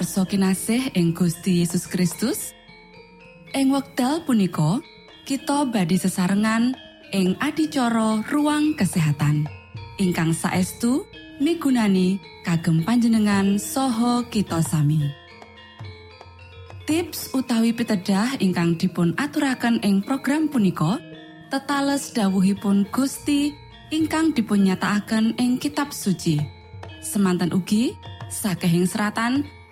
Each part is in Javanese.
Para pamirsa kinasih ing Gusti Yesus Kristus ing wekdal punika kita badhe sesarengan ing adicara ruang kesehatan. Ingkang saestu migunani kagem panjenengan saha kita sami. Tips utawi pitedah ingkang dipun aturaken ing program punika tetales dawuhipun Gusti ingkang dipunnyatakaken ing kitab suci. Semantan ugi sakehing seratan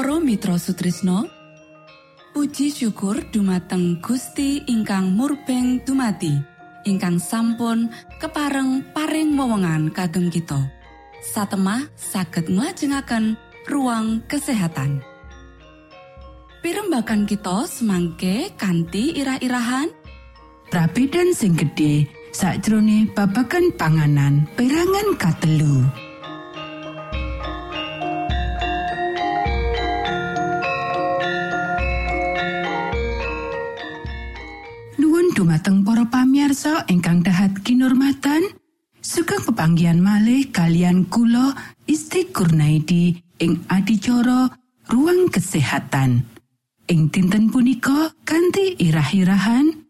Mitra Sutrisno Puji syukur dumateng Gusti ingkang murbeng dumati ingkang sampun kepareng paring wewenngan kagem kita. Satemah saged nglajengaken ruang kesehatan. Pirembakan kita semangke kanthi irah-irahan. Prabedan sing gedhe sakjroning babagan panganan perangan katelu. Dumateng para pamiarsa ingkang dahat kinurmatan sugeng pepanggian malih kalian kula Isti Kurnaidi ing adicara ruang kesehatan ing dinten punika kanthi irah-irahan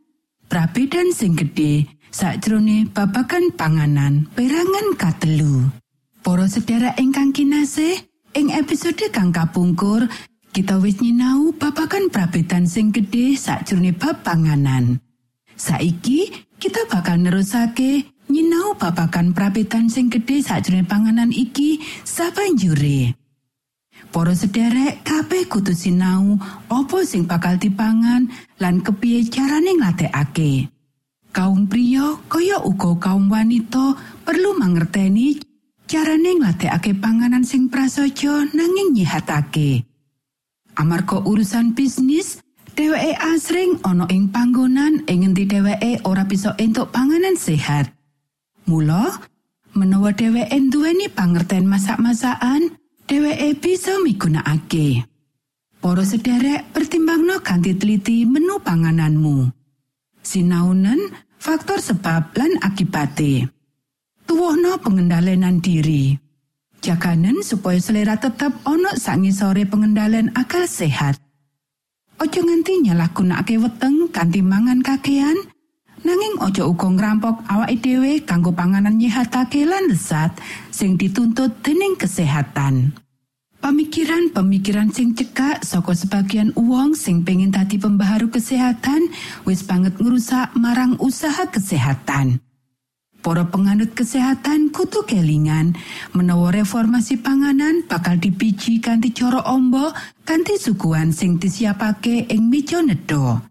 prabedan sing gedhe sakjrone babagan panganan perangan katelu Para sedherek ingkang kinasih ing episode kang kapungkur kita wis nyinau babagan prabedan sing gedhe sakjroning bab panganan. Saiki kita bakal nerusake nyinau babakan prabetan sing gedhe sakjroning panganan iki sabanjure. Para sederek kabeh kudu sinau opo sing bakal dipangan lan kepiye carane nglatekake. Kaum pria kaya uga kaum wanita perlu mangerteni carane nglatekake panganan sing prasaja nanging nyihatake. Amarga urusan bisnis, dheweke asring ana ing panggonan ing ngendi dheweke ora bisa entuk panganan sehat. Mula, menawa dheweke duweni pangerten masak-masakan, dheweke bisa migunakake. Para sederek pertimbangno kanthi teliti menu pangananmu. Sinaunen faktor sebab lan akibate. Tuwohno pengendalian diri. Jaganen supaya selera tetap ono sangisore pengendalian akal sehat. Ojo nganti nyalahgunakake weteng kanthi mangan kakean nanging ojo uga ngrampok awake dhewe kanggo panganan nyehatake lan lesat sing dituntut dening kesehatan. Pemikiran-pemikiran sing cekak saka sebagian uwong sing pengin tadi pembaharu kesehatan wis banget ngerusak marang usaha kesehatan. Para penganut kesehatan kutu kelingan menawa reformasi panganan bakal dipiji kanthi cara ombo kanthi suguhan sing disiapake ing meja nedha.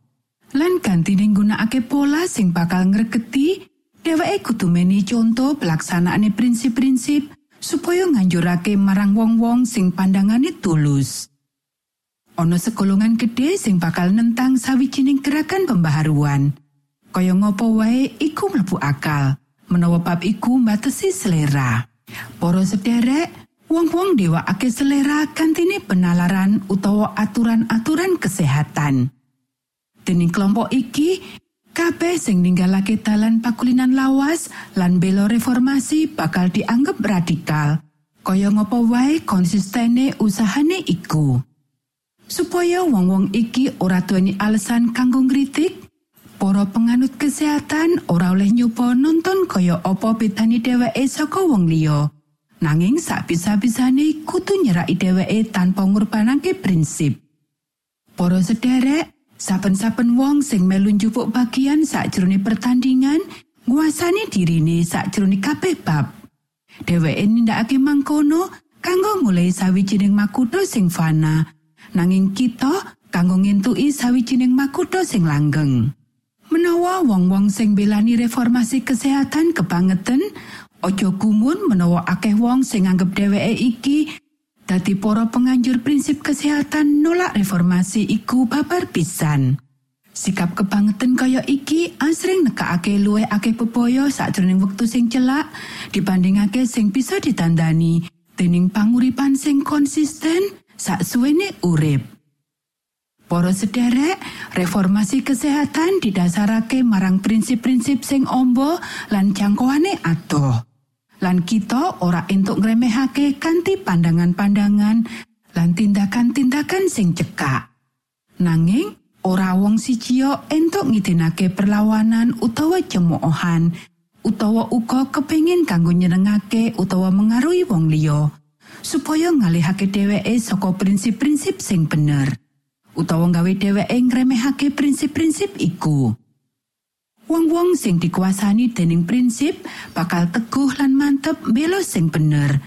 Lan ganti nggunakake pola sing bakal ngregeti, dheweke kudu meni conto pelaksanaane prinsip-prinsip supaya nganjurake marang wong-wong sing pandangane tulus. Ono sekolongan gede sing bakal nentang sawijining gerakan pembaharuan. Kaya ngopo wae iku mlebu akal. Menawa bab iku mbatesi selera. Para sederek, Wong-wong ndewakake selera kantine penalaran utawa aturan-aturan kesehatan. Dening kelompok iki, kabeh sing ninggalake dalan pakulinan lawas lan belo reformasi bakal dianggap radikal. Kaya ngopo wae konsistene usahane iku. Supaya wong-wong iki ora duweni alasan kanggo ngritik, para penganut kesehatan ora oleh nyoba nonton kaya apa bedane dheweke saka wong liya. Nanging sak bisa-bisane kudu nyeraki dheweke tanpa ngurbanake prinsip. Para sederek, saben-saben wong sing melu njupuk bagian sakjroning pertandingan nguasani dirine sakjroning kabeh bab. Dheweke nindakake mangkono kanggo mulai sawijining makutha sing fana. Nanging kita kanggo ngentuki sawijining makutha sing langgeng. Menawa wong-wong sing belani reformasi kesehatan kebangetan, Ojo gumun menawa akeh wong sing nganggep dheweke iki dadi para penganjur prinsip kesehatan nolak reformasi iku babar pisan. Sikap kebangetan kaya iki asring nekakake luwih akeh bebaya sakjroning wektu sing celak dibandingake sing bisa ditandani dening panguripan sing konsisten sak suwene urip. Para sederek, reformasi kesehatan didasarake marang prinsip-prinsip sing ombo lan jangkauane atoh. lan kita ora entuk ngremehake kanthi pandangan-pandangan lan tindakan-tindakan sing cekak. Nanging ora wong sijio entuk ngidinake perlawanan utawa cemoohan utawa uga kepingin kanggo nyenengake utawa mengaruhi wong liya supaya ngalihake dheweke saka prinsip-prinsip sing bener utawa gawe dheweke ngremehake prinsip-prinsip iku. Wong-wong sing dikuasani dening prinsip bakal teguh lan mantep belo sing bener.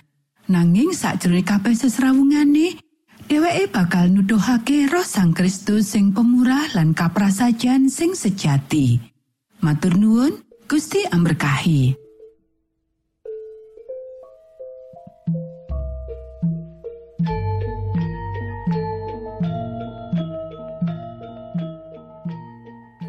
Nanging sakjroning kabeh sesrawungane, dheweke bakal nuduhake roh Sang Kristus sing pemurah lan kaprasajan sing sejati. Matur nuwun, Gusti amberkahi.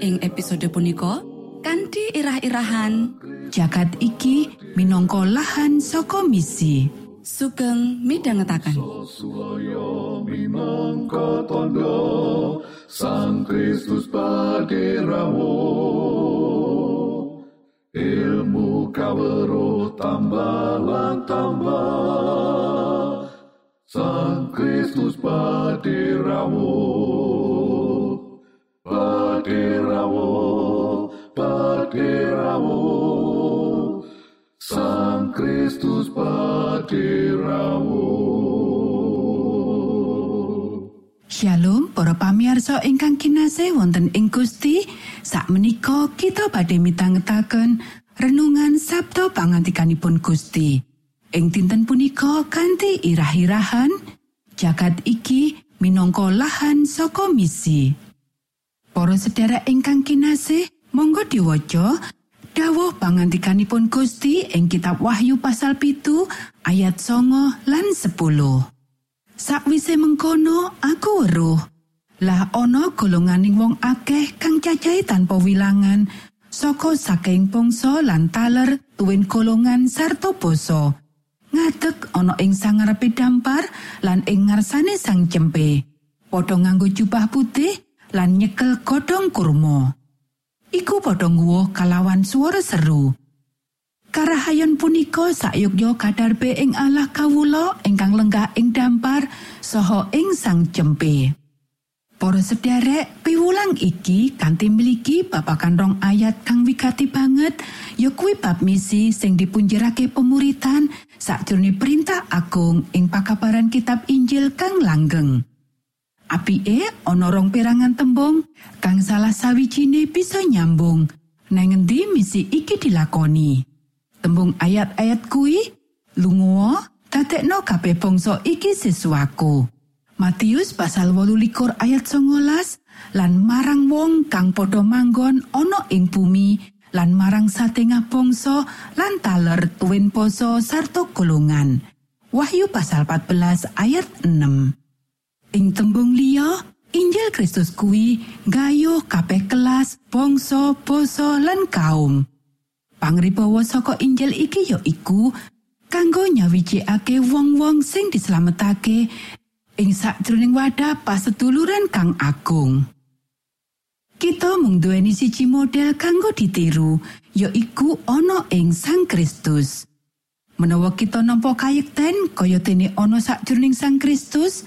ing episode punika kanthi irah-irahan jagat iki minangka lahan saka misi. Sugeng Suyo minangka tondo Sang Kristus paderamu Ilmu kawero tambah tambah Sang Kristus paderamu Paderamu Paderamu Sang Kristus paderamu Shalom para pamiarsa ingkang kinasih wonten ing Gusti sakmenika kita badhe mitangetaken renungan Sabto pangantikanipun Gusti. Ing dinten punika kanthi irah-irahan jagat iki minangka lahan saka misi Para sedherek ingkang kinasih monggo diwaca dawuh pangantikanipun Gusti ing kitab Wahyu pasal pitu ayat songo lan 10 Sakwise mengkono aku weruh. Lah ana golonganing wong akeh kang cacahe tanpa wilangan saka saking bangsa lan taler tuwin golongan sarta basa. Ngadeg ana ing sangarepe dampar lan ing ngarsane sang cempe. Padha nganggo jubah putih lan nyekel godhong kurma. Iku padha nguwuh kalawan swara seru. Karahayon punika sayukya kadarbe ing Allah kawula ingkang lenggah ing dampar saha ing sang cempe. Para sederek, piwulang iki kanthi miliki babakan rong ayat kang wigati banget, ya kuwi bab misi sing dipunjerake pemuritan sakjroning perintah agung ing pakabaran kitab Injil kang langgeng. Apike ana rong perangan tembung kang salah sawijine bisa nyambung nang endi misi iki dilakoni. Tembung ayat-ayat kuwi lunga dadekno kabeh bangsa iki siswaku. Matius pasal 18 ayat 19 lan marang wong kang padha manggon ana ing bumi lan marang satengah bangsa lan taler tuwin poso sarta golongan. Wahyu pasal 14 ayat 6. Ing tembung liya Injil Kristus kuwi gayuh kabeh kelas, bangsa, basa lan kaum. Pangribawa saka Injil iki ya iku kanggo nyawijikake wong-wong sing dislametake ing sakjroning wadah paseduluran kang agung. Kita mung duweni siji model kanggo ditiru, ya iku ana ing Sang Kristus. Menawa kita nampa kayekten kaya dene ana sakjroning Sang Kristus,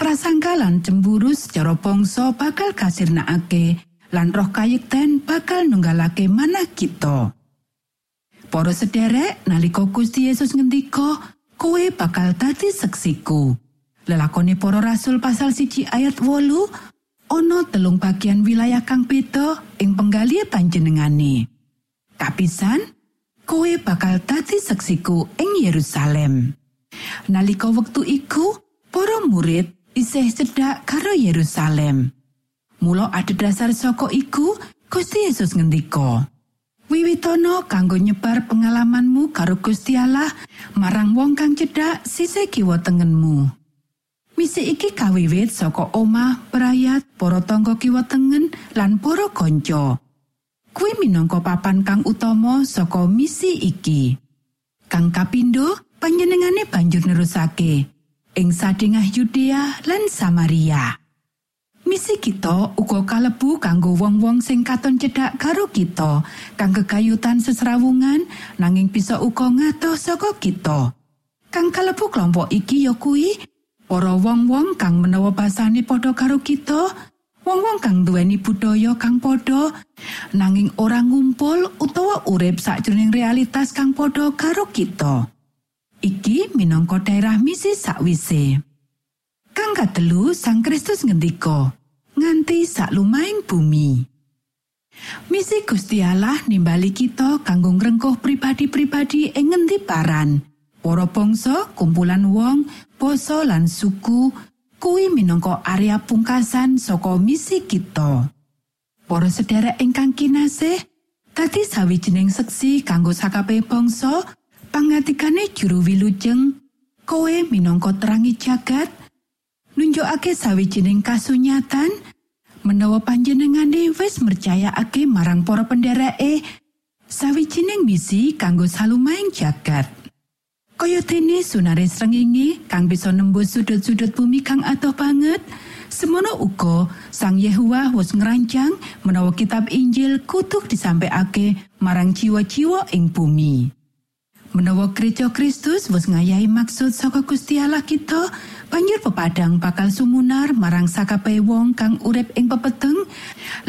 prasangka lan cemburu secara bangsa bakal kasirnakake lan roh kayekten bakal nunggalake manah kita. Para sederek nalika Gusti Yesus ngendika, "Kowe bakal dadi seksiku." Lelakone para rasul pasal siji ayat wolu ana telung bagian wilayah kang beda ing penggali panjenengane. Kapisan, kowe bakal dadi seksiku ing Yerusalem. Nalika wektu iku, para murid isih cedhak karo Yerusalem. Mula ada dasar saka iku, Gusti Yesus ngendika, Wiwitono kanggo nyebar pengalamanmu karo Gusti Allah marang wong kang cedhak sisih kiwa tengenmu. Misi iki kawiwit saka omah, perayat, para tangga kiwa tengen lan para kanca. Kuwi minangka papan kang utama saka misi iki. Kang kapindo panjenengane banjur nerusake ing sadengah Yudea lan Samaria. Misi kita uga kalebu kanggo wong-wong sing katon cedhak karo kita, kang kegayutan sesrawungan nanging bisa uga ngadoh saka kita. Kang kalebu kelompok iki ya kuwi para wong-wong kang menawa basane padha karo kita, wong-wong kang duweni budaya kang padha nanging ora ngumpul utawa urip sakjroning realitas kang padha karo kita. Iki minangka daerah misi sakwise. Kang katelu Sang Kristus ngendika, nganti sak lumahing bumi. Misi Gusti Allah nimbali kita kanggo ngrengkuh pribadi-pribadi ing ngendi paran. Para bangsa, kumpulan wong, basa lan suku kuwi minangka area pungkasan saka misi kita. Para sedherek ingkang kinasih, dadi sawijining seksi kanggo sakabeh bangsa, pangatikane juru wilujeng, kowe minangka terangi jagat, nunjukake sawijining kasunyatan, menawa panjenengane wis mercayakake marang para pendereke sawijining misi kanggo salumaing jagat. Kaya dene sunare srengenge kang bisa nembus sudut-sudut bumi kang adoh banget, semono uga Sang Yehuwa wis ngerancang menawa kitab Injil kutuk disampaiake marang jiwa-jiwa ing bumi. Menawa Gereja Kristus wis ngayahi maksud saka Gusti Allah kita, banjur pepadang bakal sumunar marang sakabeh wong kang urip ing pepeteng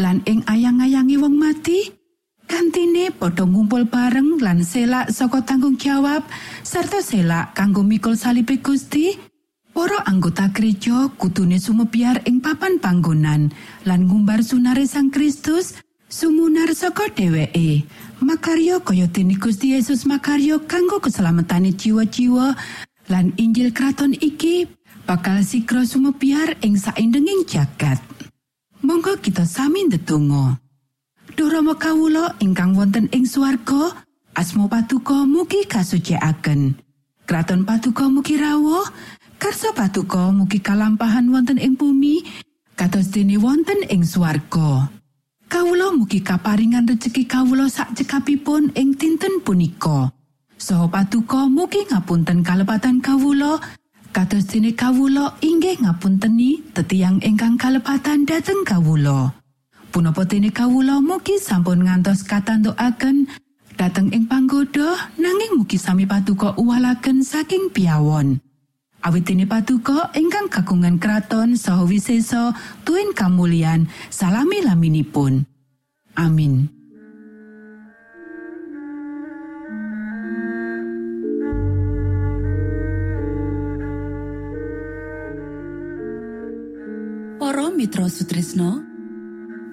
lan ing ayang-ayangi wong mati. Kantine padha ngumpul bareng lan selak saka tanggung jawab serta selak kanggo mikul salibe Gusti. Para anggota gereja kutune sumebiar ing papan panggonan lan ngumbar sunare Sang Kristus sumunar saka dheweke. Makaryo kaya dene Gusti Yesus makaryo kanggo keselamatane jiwa-jiwa lan Injil kraton iki bakal sigra sumebiar ing saindenging jagat. Monggo kita sami ndedonga. Durama kawula ingkang wonten ing swarga, asma patuko mugi kasucikaken. Kraton patuko mugi rawuh, karsa patuko mugi kalampahan wonten ing bumi, kados dene wonten ing swarga. Kawula mugi kaparingan rejeki kawula sak cekapipun ing dinten punika. Saha patuko mugi ngapunten kalepatan kawula, kados dene kawula inggih ngapunteni tetiang ingkang kalepatan dhateng kawula. Punapa dene kawula mugi sampun ngantos katantukaken dhateng ing panggoda nanging mugi sami patuko uwalaken saking piawon. Awit dene patuko ingkang kagungan kraton saha wisesa tuwin kamulyan salami laminipun. Amin. Para Mitra Sutrisno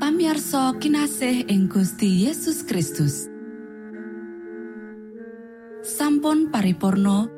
pamiarsa kinasih ing Gusti Yesus Kristus sampun paripurno